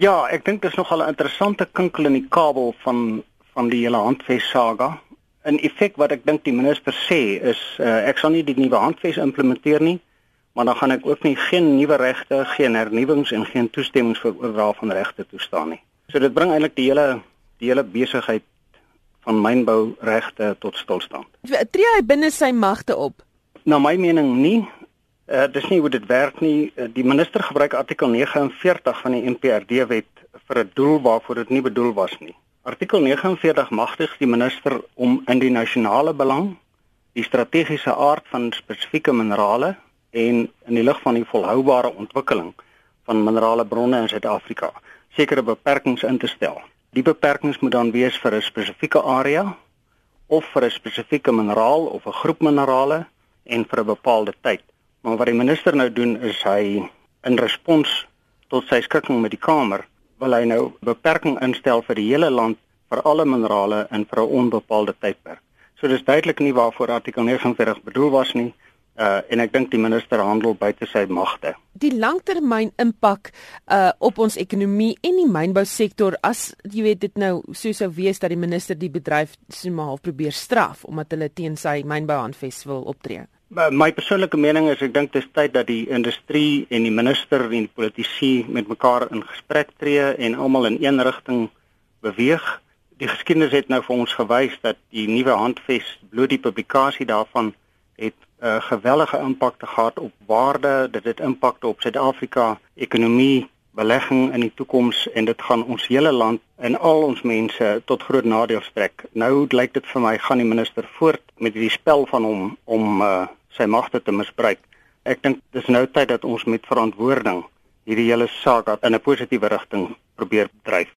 Ja, ek dink dit is nogal 'n interessante kinkel in die kabel van van die hele handves saga. In effek wat ek dink die minister sê is uh, ek sal nie die nuwe handves implementeer nie, maar dan gaan ek ook nie geen nuwe regte, geen hernuwings en geen toestemmings vir oordra van regte toestaan nie. So dit bring eintlik die hele die hele besigheid van mynbouregte tot stilstand. Tree hy binne sy magte op? Na my mening nie. Uh, dis nie hoe dit werk nie. Uh, die minister gebruik artikel 49 van die NPRD wet vir 'n doel waarvoor dit nie bedoel was nie. Artikel 49 magtig die minister om in die nasionale belang die strategiese aard van spesifieke minerale en in die lig van die volhoubare ontwikkeling van minerale bronne in Suid-Afrika sekere beperkings in te stel. Die beperkings moet dan wees vir 'n spesifieke area of vir 'n spesifieke mineraal of 'n groep minerale en vir 'n bepaalde tyd. Maar wat die minister nou doen is hy in respons tot sy skikking met die Kamer wil hy nou beperking instel vir die hele land vir alle minerale en vir 'n onbepaalde tydperk. So dis duidelik nie waarvoor artikel 49 bedoel was nie uh en ek dink die minister handel buite sy magte. Die langtermyn impak uh op ons ekonomie en die mynbousektor as jy weet dit nou sou sou wees dat die minister die bedryf somal half probeer straf omdat hulle teen sy mynbouhandves wil optree. My persoonlike mening is ek dink dit is tyd dat die industrie en die minister en die politici met mekaar in gesprek tree en almal in een rigting beweeg. Die geskiedenis het nou vir ons gewys dat die nuwe handves bloot die publikasie daarvan het 'n uh, gewellige impak gehad op waarde, dit het impak op Suid-Afrika ekonomie, belegging in die toekoms en dit gaan ons hele land en al ons mense tot groot nadeel strek. Nou lyk dit vir my gaan die minister voort met hierdie spel van hom om uh, sy magte te misbruik. Ek dink dis nou tyd dat ons met verantwoording hierdie hele saak in 'n positiewe rigting probeer dryf.